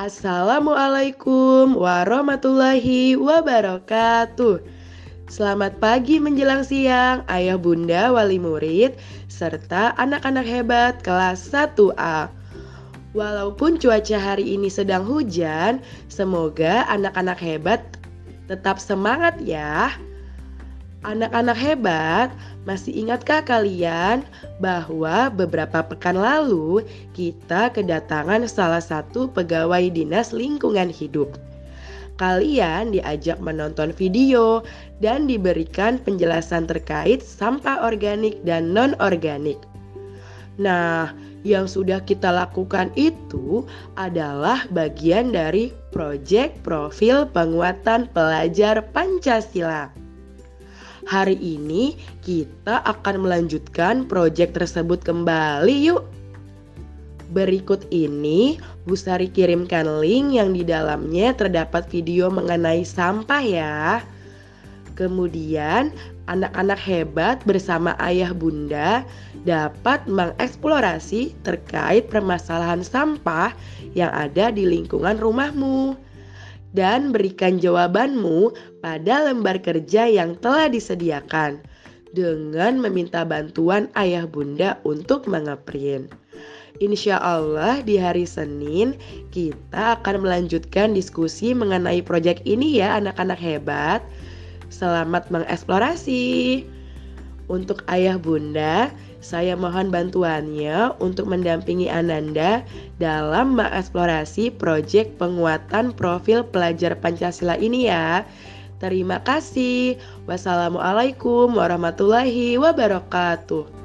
Assalamualaikum warahmatullahi wabarakatuh. Selamat pagi menjelang siang, ayah bunda wali murid, serta anak-anak hebat kelas 1A. Walaupun cuaca hari ini sedang hujan, semoga anak-anak hebat tetap semangat ya. Anak-anak hebat, masih ingatkah kalian bahwa beberapa pekan lalu kita kedatangan salah satu pegawai dinas lingkungan hidup? Kalian diajak menonton video dan diberikan penjelasan terkait sampah organik dan non-organik. Nah, yang sudah kita lakukan itu adalah bagian dari proyek profil penguatan pelajar Pancasila. Hari ini kita akan melanjutkan proyek tersebut kembali yuk. Berikut ini Bu Sari kirimkan link yang di dalamnya terdapat video mengenai sampah ya. Kemudian anak-anak hebat bersama ayah bunda dapat mengeksplorasi terkait permasalahan sampah yang ada di lingkungan rumahmu dan berikan jawabanmu pada lembar kerja yang telah disediakan dengan meminta bantuan ayah bunda untuk mengeprint. Insya Allah di hari Senin kita akan melanjutkan diskusi mengenai proyek ini ya anak-anak hebat. Selamat mengeksplorasi. Untuk ayah bunda, saya mohon bantuannya untuk mendampingi Ananda dalam mengeksplorasi proyek penguatan profil pelajar Pancasila ini ya. Terima kasih. Wassalamualaikum warahmatullahi wabarakatuh.